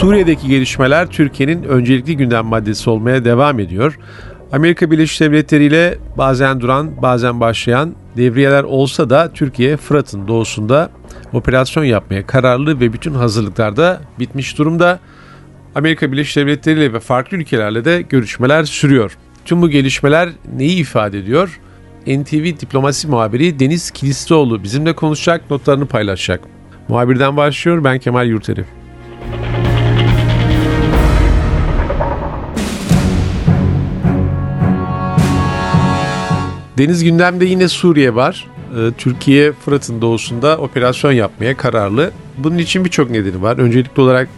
Suriye'deki gelişmeler Türkiye'nin öncelikli gündem maddesi olmaya devam ediyor. Amerika Birleşik Devletleri ile bazen duran, bazen başlayan devriyeler olsa da Türkiye Fırat'ın doğusunda operasyon yapmaya kararlı ve bütün hazırlıklar da bitmiş durumda. Amerika Birleşik Devletleri ile ve farklı ülkelerle de görüşmeler sürüyor. Tüm bu gelişmeler neyi ifade ediyor? NTV diplomasi muhabiri Deniz Kilislioğlu bizimle konuşacak, notlarını paylaşacak. Muhabirden başlıyor, ben Kemal Yurteri. Deniz gündemde yine Suriye var. Ee, Türkiye Fırat'ın doğusunda operasyon yapmaya kararlı. Bunun için birçok nedeni var. Öncelikli olarak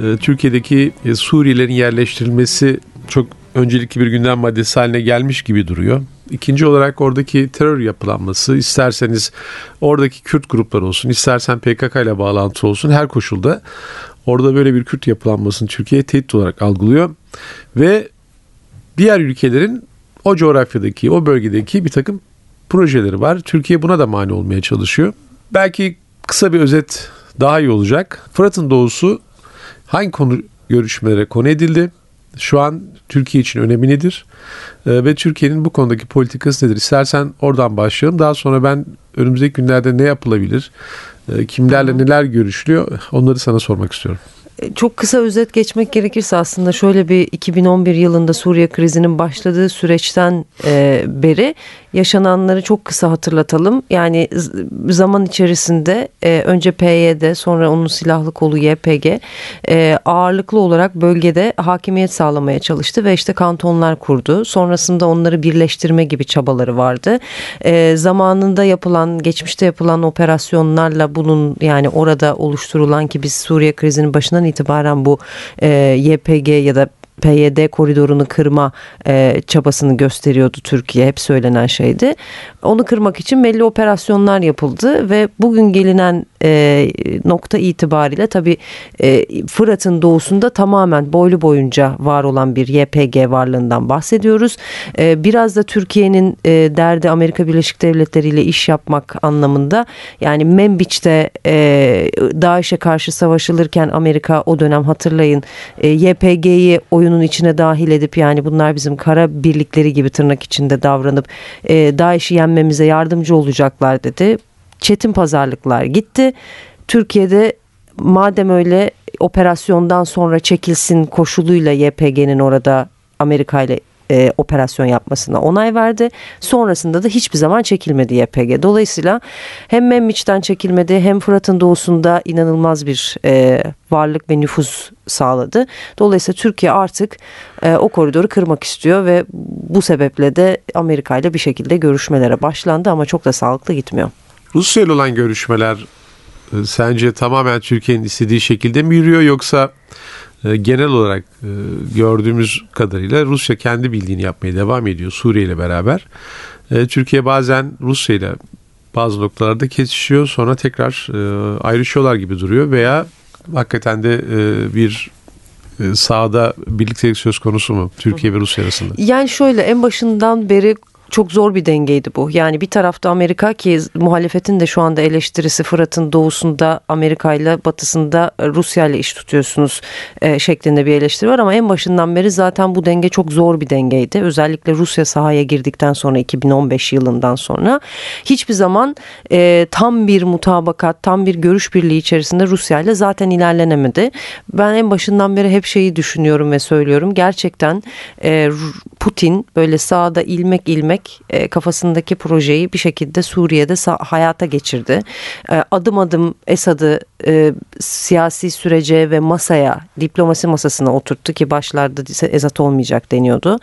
e, Türkiye'deki e, Suriyelilerin yerleştirilmesi çok öncelikli bir gündem maddesi haline gelmiş gibi duruyor. İkinci olarak oradaki terör yapılanması, isterseniz oradaki Kürt gruplar olsun, istersen PKK ile bağlantı olsun her koşulda orada böyle bir Kürt yapılanmasını Türkiye tehdit olarak algılıyor. Ve diğer ülkelerin o coğrafyadaki, o bölgedeki bir takım projeleri var. Türkiye buna da mani olmaya çalışıyor. Belki kısa bir özet daha iyi olacak. Fırat'ın doğusu hangi konu görüşmelere konu edildi? Şu an Türkiye için önemi nedir? Ee, ve Türkiye'nin bu konudaki politikası nedir? İstersen oradan başlayalım. Daha sonra ben önümüzdeki günlerde ne yapılabilir? Ee, kimlerle neler görüşülüyor? Onları sana sormak istiyorum çok kısa özet geçmek gerekirse aslında şöyle bir 2011 yılında Suriye krizinin başladığı süreçten e, beri yaşananları çok kısa hatırlatalım. Yani zaman içerisinde e, önce PYD sonra onun silahlı kolu YPG e, ağırlıklı olarak bölgede hakimiyet sağlamaya çalıştı ve işte kantonlar kurdu. Sonrasında onları birleştirme gibi çabaları vardı. Zamanında yapılan, geçmişte yapılan operasyonlarla bunun yani orada oluşturulan ki biz Suriye krizinin başından itibaren bu e, YPG ya da PYD koridorunu kırma e, çabasını gösteriyordu Türkiye. Hep söylenen şeydi. Onu kırmak için belli operasyonlar yapıldı ve bugün gelinen e, nokta itibariyle tabii e, Fırat'ın doğusunda tamamen boylu boyunca var olan bir YPG varlığından bahsediyoruz. E, biraz da Türkiye'nin e, derdi Amerika Birleşik Devletleri ile iş yapmak anlamında yani Membiç'te e, DAEŞ'e karşı savaşılırken Amerika o dönem hatırlayın e, YPG'yi oyunun içine dahil edip yani bunlar bizim kara birlikleri gibi tırnak içinde davranıp e, DAEŞ'i yenmemize yardımcı olacaklar dedi çetin pazarlıklar gitti. Türkiye'de madem öyle operasyondan sonra çekilsin koşuluyla YPG'nin orada Amerika ile e, operasyon yapmasına onay verdi. Sonrasında da hiçbir zaman çekilmedi YPG. Dolayısıyla hem Memmiç'ten çekilmedi hem Fırat'ın doğusunda inanılmaz bir e, varlık ve nüfuz sağladı. Dolayısıyla Türkiye artık e, o koridoru kırmak istiyor ve bu sebeple de Amerika ile bir şekilde görüşmelere başlandı ama çok da sağlıklı gitmiyor. Rusya ile olan görüşmeler e, sence tamamen Türkiye'nin istediği şekilde mi yürüyor yoksa e, genel olarak e, gördüğümüz kadarıyla Rusya kendi bildiğini yapmaya devam ediyor Suriye ile beraber. Türkiye bazen Rusya ile bazı noktalarda kesişiyor sonra tekrar ayrışıyorlar gibi duruyor veya hakikaten de bir sahada birliktelik söz konusu mu Türkiye ve Rusya arasında? Yani şöyle en başından beri çok zor bir dengeydi bu. Yani bir tarafta Amerika ki muhalefetin de şu anda eleştirisi Fırat'ın doğusunda Amerika ile batısında Rusya ile iş tutuyorsunuz e, şeklinde bir eleştiri var ama en başından beri zaten bu denge çok zor bir dengeydi. Özellikle Rusya sahaya girdikten sonra 2015 yılından sonra hiçbir zaman e, tam bir mutabakat, tam bir görüş birliği içerisinde Rusya ile zaten ilerlenemedi. Ben en başından beri hep şeyi düşünüyorum ve söylüyorum. Gerçekten e, Putin böyle sağda ilmek ilmek ederek e, kafasındaki projeyi bir şekilde Suriye'de hayata geçirdi. E, adım adım Esad'ı e, siyasi sürece ve masaya, diplomasi masasına oturttu ki başlarda Esad olmayacak deniyordu.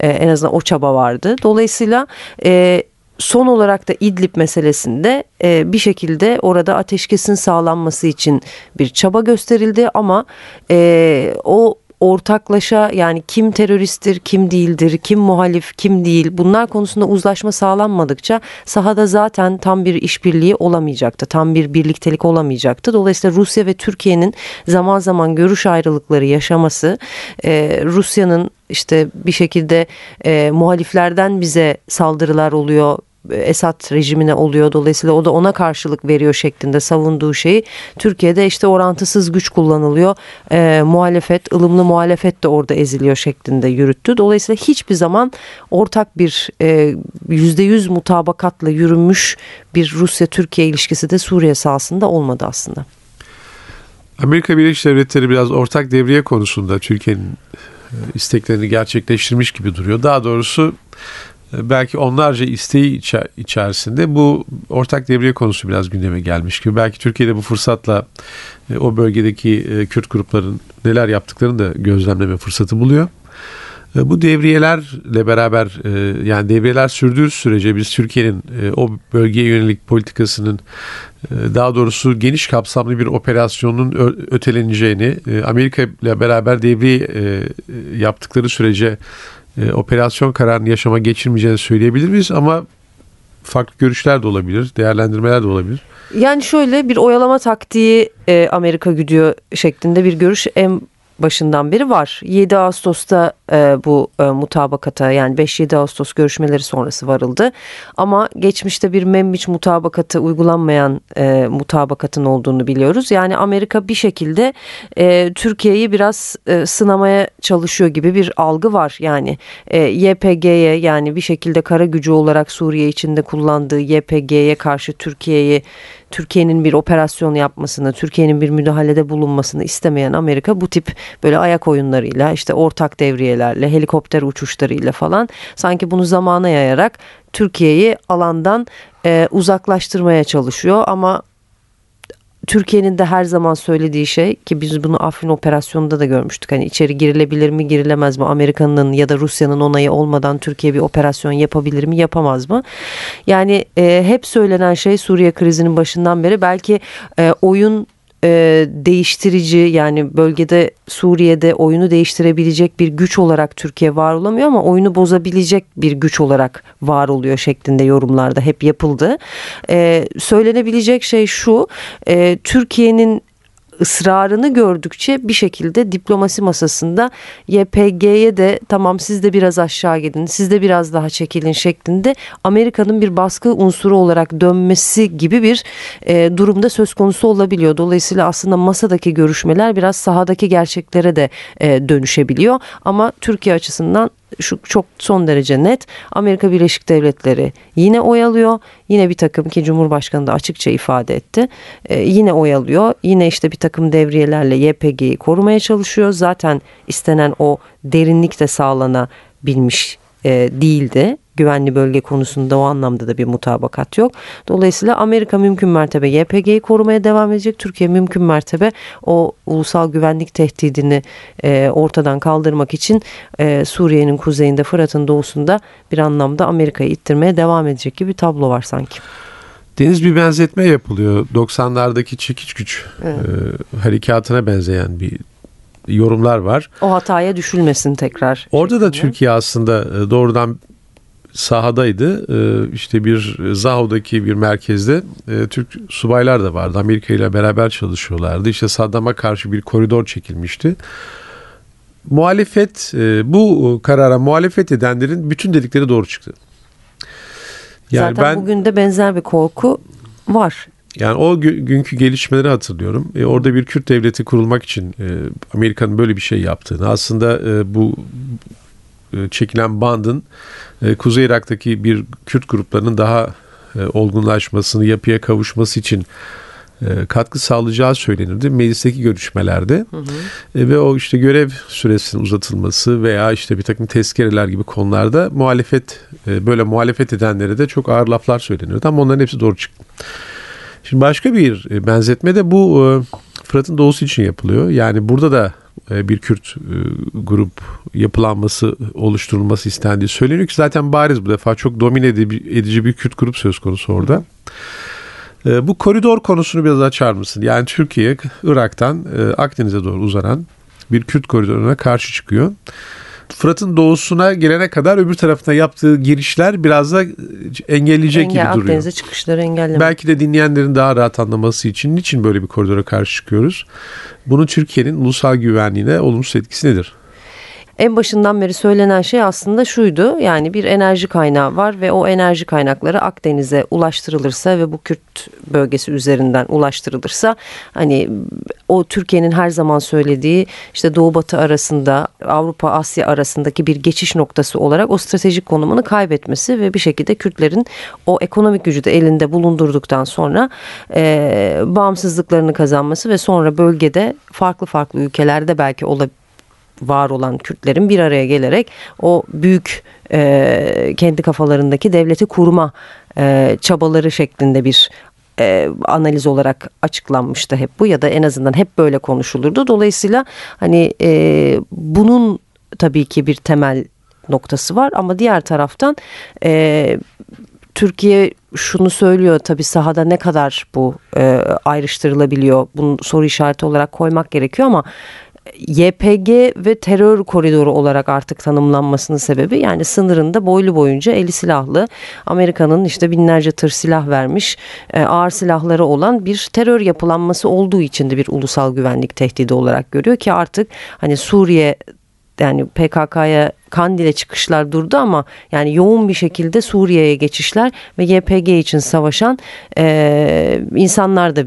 E, en azından o çaba vardı. Dolayısıyla e, son olarak da İdlib meselesinde e, bir şekilde orada ateşkesin sağlanması için bir çaba gösterildi ama e, o ortaklaşa yani kim teröristtir, kim değildir, kim muhalif, kim değil bunlar konusunda uzlaşma sağlanmadıkça sahada zaten tam bir işbirliği olamayacaktı. Tam bir birliktelik olamayacaktı. Dolayısıyla Rusya ve Türkiye'nin zaman zaman görüş ayrılıkları yaşaması e, Rusya'nın işte bir şekilde e, muhaliflerden bize saldırılar oluyor Esad rejimine oluyor. Dolayısıyla o da ona karşılık veriyor şeklinde savunduğu şeyi. Türkiye'de işte orantısız güç kullanılıyor. E, muhalefet, ılımlı muhalefet de orada eziliyor şeklinde yürüttü. Dolayısıyla hiçbir zaman ortak bir yüzde yüz mutabakatla yürünmüş bir Rusya-Türkiye ilişkisi de Suriye sahasında olmadı aslında. Amerika Birleşik Devletleri biraz ortak devriye konusunda Türkiye'nin isteklerini gerçekleştirmiş gibi duruyor. Daha doğrusu e, belki onlarca isteği içerisinde bu ortak devriye konusu biraz gündeme gelmiş gibi. Belki Türkiye'de bu fırsatla e, o bölgedeki e, Kürt grupların neler yaptıklarını da gözlemleme fırsatı buluyor. Bu devriyelerle beraber yani devriyeler sürdüğü sürece biz Türkiye'nin o bölgeye yönelik politikasının daha doğrusu geniş kapsamlı bir operasyonun öteleneceğini Amerika ile beraber devriye yaptıkları sürece e, operasyon kararını yaşama geçirmeyeceğini söyleyebilir miyiz? Ama farklı görüşler de olabilir, değerlendirmeler de olabilir. Yani şöyle bir oyalama taktiği e, Amerika güdüyor şeklinde bir görüş en başından beri var. 7 Ağustos'ta e, bu e, mutabakata yani 5-7 Ağustos görüşmeleri sonrası varıldı. Ama geçmişte bir Membiç mutabakatı uygulanmayan e, mutabakatın olduğunu biliyoruz. Yani Amerika bir şekilde e, Türkiye'yi biraz e, sınamaya çalışıyor gibi bir algı var. Yani e, YPG'ye yani bir şekilde kara gücü olarak Suriye içinde kullandığı YPG'ye karşı Türkiye'yi Türkiye'nin bir operasyon yapmasını, Türkiye'nin bir müdahalede bulunmasını istemeyen Amerika bu tip böyle ayak oyunlarıyla işte ortak devriyelerle, helikopter uçuşlarıyla falan sanki bunu zamana yayarak Türkiye'yi alandan e, uzaklaştırmaya çalışıyor. Ama Türkiye'nin de her zaman söylediği şey ki biz bunu Afrin operasyonunda da görmüştük. Hani içeri girilebilir mi girilemez mi? Amerika'nın ya da Rusya'nın onayı olmadan Türkiye bir operasyon yapabilir mi yapamaz mı? Yani e, hep söylenen şey Suriye krizinin başından beri belki e, oyun e, değiştirici yani bölgede Suriye'de oyunu değiştirebilecek bir güç olarak Türkiye var olamıyor ama oyunu bozabilecek bir güç olarak var oluyor şeklinde yorumlarda hep yapıldı. E, söylenebilecek şey şu e, Türkiye'nin ısrarını gördükçe bir şekilde diplomasi masasında YPG'ye de tamam siz de biraz aşağı gidin, siz de biraz daha çekilin şeklinde Amerika'nın bir baskı unsuru olarak dönmesi gibi bir e, durumda söz konusu olabiliyor. Dolayısıyla aslında masadaki görüşmeler biraz sahadaki gerçeklere de e, dönüşebiliyor. Ama Türkiye açısından şu çok son derece net. Amerika Birleşik Devletleri yine oyalıyor. Yine bir takım ki Cumhurbaşkanı da açıkça ifade etti. Ee, yine oyalıyor. Yine işte bir takım devriyelerle YPG'yi korumaya çalışıyor. Zaten istenen o derinlik de sağlanabilmiş e, değildi güvenli bölge konusunda o anlamda da bir mutabakat yok. Dolayısıyla Amerika mümkün mertebe YPG'yi korumaya devam edecek. Türkiye mümkün mertebe o ulusal güvenlik tehdidini e, ortadan kaldırmak için e, Suriye'nin kuzeyinde Fırat'ın doğusunda bir anlamda Amerika'yı ittirmeye devam edecek gibi bir tablo var sanki. Deniz bir benzetme yapılıyor. 90'lardaki çekiç güç evet. e, harekatına benzeyen bir yorumlar var. O hataya düşülmesin tekrar. Orada da Türkiye aslında e, doğrudan sahadaydı. Ee, işte bir Zaho'daki bir merkezde e, Türk subaylar da vardı. Amerika ile beraber çalışıyorlardı. İşte Saddam'a karşı bir koridor çekilmişti. Muhalefet e, bu karara muhalefet edenlerin bütün dedikleri doğru çıktı. Yani Zaten ben, bugün de benzer bir korku var. Yani o günkü gelişmeleri hatırlıyorum. E, orada bir Kürt devleti kurulmak için e, Amerika'nın böyle bir şey yaptığını aslında e, bu e, çekilen bandın e, Kuzey Irak'taki bir Kürt gruplarının daha e, olgunlaşmasını, yapıya kavuşması için katkı sağlayacağı söylenirdi meclisteki görüşmelerde. Hı hı. Ve o işte görev süresinin uzatılması veya işte bir takım tezkereler gibi konularda muhalefet böyle muhalefet edenlere de çok ağır laflar söyleniyordu ama onların hepsi doğru çıktı. Şimdi başka bir benzetme de bu Fırat'ın doğusu için yapılıyor. Yani burada da e, bir Kürt e, grup yapılanması oluşturulması istendiği söyleniyor ki zaten bariz bu defa çok domine edici bir Kürt grup söz konusu orada. E, bu koridor konusunu biraz açar mısın? Yani Türkiye Irak'tan Akdeniz'e doğru uzanan bir Kürt koridoruna karşı çıkıyor. Fırat'ın doğusuna gelene kadar öbür tarafına yaptığı girişler biraz da engelleyecek Engel, gibi duruyor. Akdeniz'e çıkışları engellemek. Belki de dinleyenlerin daha rahat anlaması için niçin böyle bir koridora karşı çıkıyoruz? Bunu Türkiye'nin ulusal güvenliğine olumsuz etkisi nedir? En başından beri söylenen şey aslında şuydu. Yani bir enerji kaynağı var ve o enerji kaynakları Akdeniz'e ulaştırılırsa ve bu Kürt bölgesi üzerinden ulaştırılırsa hani o Türkiye'nin her zaman söylediği işte Doğu Batı arasında Avrupa Asya arasındaki bir geçiş noktası olarak o stratejik konumunu kaybetmesi ve bir şekilde Kürtlerin o ekonomik gücü de elinde bulundurduktan sonra e, bağımsızlıklarını kazanması ve sonra bölgede farklı farklı ülkelerde belki olabilir var olan Kürtlerin bir araya gelerek o büyük e, kendi kafalarındaki devleti kurma e, çabaları şeklinde bir e, analiz olarak açıklanmıştı hep bu ya da en azından hep böyle konuşulurdu. Dolayısıyla hani e, bunun tabii ki bir temel noktası var ama diğer taraftan e, Türkiye şunu söylüyor tabii sahada ne kadar bu e, ayrıştırılabiliyor bunu soru işareti olarak koymak gerekiyor ama YPG ve terör koridoru olarak artık tanımlanmasının sebebi yani sınırında boylu boyunca eli silahlı Amerika'nın işte binlerce tır silah vermiş e, ağır silahları olan bir terör yapılanması olduğu için de bir ulusal güvenlik tehdidi olarak görüyor ki artık hani Suriye yani PKK'ya Kandil'e çıkışlar durdu ama yani yoğun bir şekilde Suriye'ye geçişler ve YPG için savaşan e, insanlar da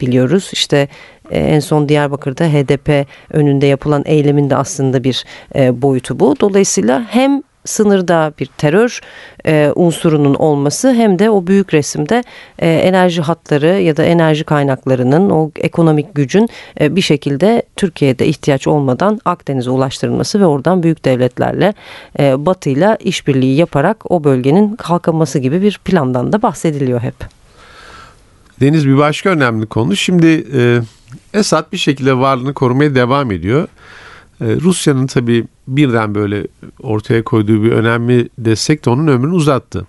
biliyoruz. İşte en son Diyarbakır'da HDP önünde yapılan eylemin de aslında bir e, boyutu bu. Dolayısıyla hem sınırda bir terör e, unsurunun olması hem de o büyük resimde e, enerji hatları ya da enerji kaynaklarının o ekonomik gücün e, bir şekilde Türkiye'de ihtiyaç olmadan Akdeniz'e ulaştırılması ve oradan büyük devletlerle e, Batı'yla işbirliği yaparak o bölgenin kalkınması gibi bir plandan da bahsediliyor hep. Deniz bir başka önemli konu. Şimdi e, Esad bir şekilde varlığını korumaya devam ediyor. E, Rusya'nın tabii birden böyle ortaya koyduğu bir önemli destek de onun ömrünü uzattı.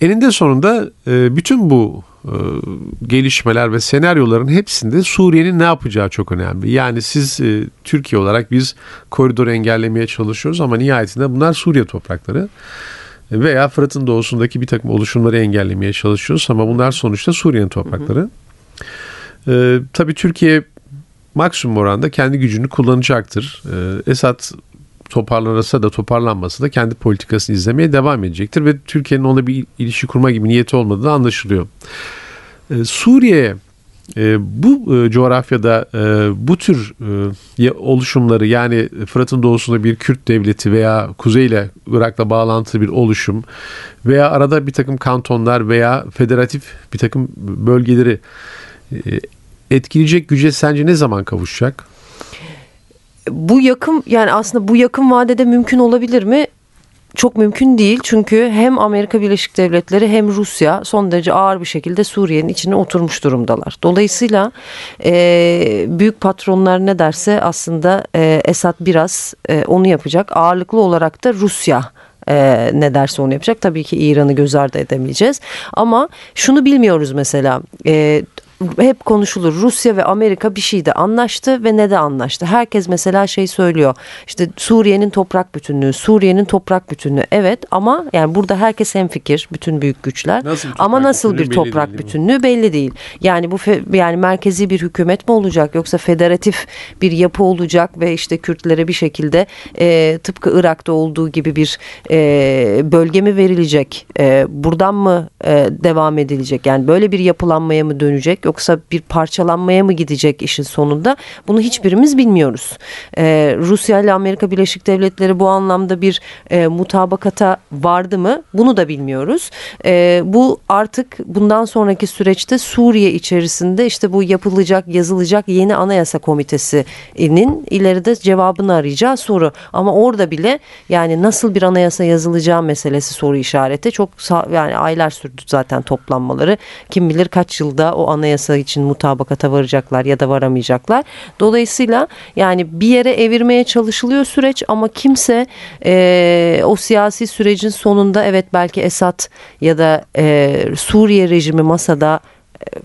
Eninde sonunda e, bütün bu e, gelişmeler ve senaryoların hepsinde Suriye'nin ne yapacağı çok önemli. Yani siz e, Türkiye olarak biz koridoru engellemeye çalışıyoruz ama nihayetinde bunlar Suriye toprakları veya Fırat'ın doğusundaki bir takım oluşumları engellemeye çalışıyoruz ama bunlar sonuçta Suriye'nin toprakları. Hı hı. Ee, tabii Türkiye maksimum oranda kendi gücünü kullanacaktır. Ee, Esad toparlanırsa da toparlanmasa da kendi politikasını izlemeye devam edecektir ve Türkiye'nin ona bir ilişki kurma gibi niyeti olmadığı da anlaşılıyor. Ee, Suriye'ye e, bu e, coğrafyada e, bu tür e, oluşumları yani Fırat'ın doğusunda bir Kürt devleti veya kuzeyle Irak'la bağlantılı bir oluşum veya arada bir takım kantonlar veya federatif bir takım bölgeleri e, etkileyecek güce sence ne zaman kavuşacak? Bu yakın yani aslında bu yakın vadede mümkün olabilir mi? çok mümkün değil çünkü hem Amerika Birleşik Devletleri hem Rusya son derece ağır bir şekilde Suriye'nin içine oturmuş durumdalar. Dolayısıyla e, büyük patronlar ne derse aslında e, Esad biraz e, onu yapacak. Ağırlıklı olarak da Rusya e, ne derse onu yapacak. Tabii ki İran'ı göz ardı edemeyeceğiz. Ama şunu bilmiyoruz mesela. E, hep konuşulur. Rusya ve Amerika bir şeyde anlaştı ve ne de anlaştı. Herkes mesela şey söylüyor. İşte Suriye'nin toprak bütünlüğü, Suriye'nin toprak bütünlüğü. Evet ama yani burada herkes hem fikir bütün büyük güçler. Nasıl ama nasıl bir toprak belli bütünlüğü belli değil. Yani bu yani merkezi bir hükümet mi olacak yoksa federatif bir yapı olacak ve işte Kürtlere bir şekilde e, tıpkı Irak'ta olduğu gibi bir e, bölge mi verilecek? E, buradan mı e, devam edilecek? Yani böyle bir yapılanmaya mı dönecek? Yoksa bir parçalanmaya mı gidecek işin sonunda? Bunu hiçbirimiz bilmiyoruz. Ee, Rusya ile Amerika Birleşik Devletleri bu anlamda bir e, mutabakata vardı mı? Bunu da bilmiyoruz. E, bu artık bundan sonraki süreçte Suriye içerisinde işte bu yapılacak, yazılacak yeni anayasa komitesinin ileride cevabını arayacağı soru. Ama orada bile yani nasıl bir anayasa yazılacağı meselesi soru işareti. Çok yani aylar sürdü zaten toplanmaları. Kim bilir kaç yılda o anayasa anayasa için mutabakata varacaklar ya da varamayacaklar. Dolayısıyla yani bir yere evirmeye çalışılıyor süreç ama kimse e, o siyasi sürecin sonunda evet belki Esad ya da e, Suriye rejimi masada e,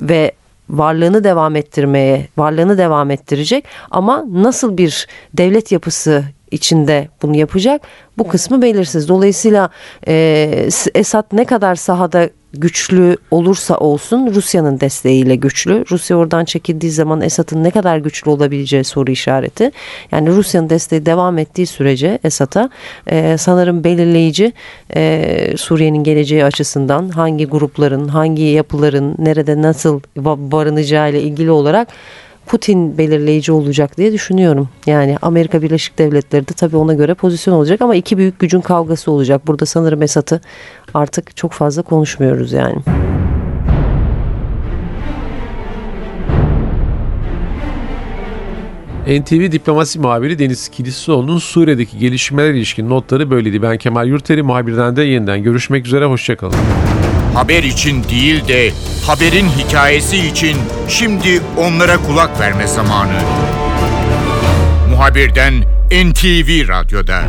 ve varlığını devam ettirmeye, varlığını devam ettirecek ama nasıl bir devlet yapısı içinde bunu yapacak bu kısmı belirsiz. Dolayısıyla e, Esad ne kadar sahada güçlü olursa olsun Rusya'nın desteğiyle güçlü. Rusya oradan çekildiği zaman Esad'ın ne kadar güçlü olabileceği soru işareti. Yani Rusya'nın desteği devam ettiği sürece Esad'a e, sanırım belirleyici e, Suriye'nin geleceği açısından hangi grupların, hangi yapıların nerede nasıl barınacağı ile ilgili olarak Putin belirleyici olacak diye düşünüyorum. Yani Amerika Birleşik Devletleri de tabii ona göre pozisyon olacak ama iki büyük gücün kavgası olacak. Burada sanırım Esad'ı artık çok fazla konuşmuyoruz yani. NTV diplomasi muhabiri Deniz Kilisoğlu'nun Suriye'deki gelişmeler ilişkin notları böyleydi. Ben Kemal Yurteri muhabirden de yeniden görüşmek üzere. Hoşçakalın. Haber için değil de haberin hikayesi için şimdi onlara kulak verme zamanı. Muhabirden NTV Radyo'da.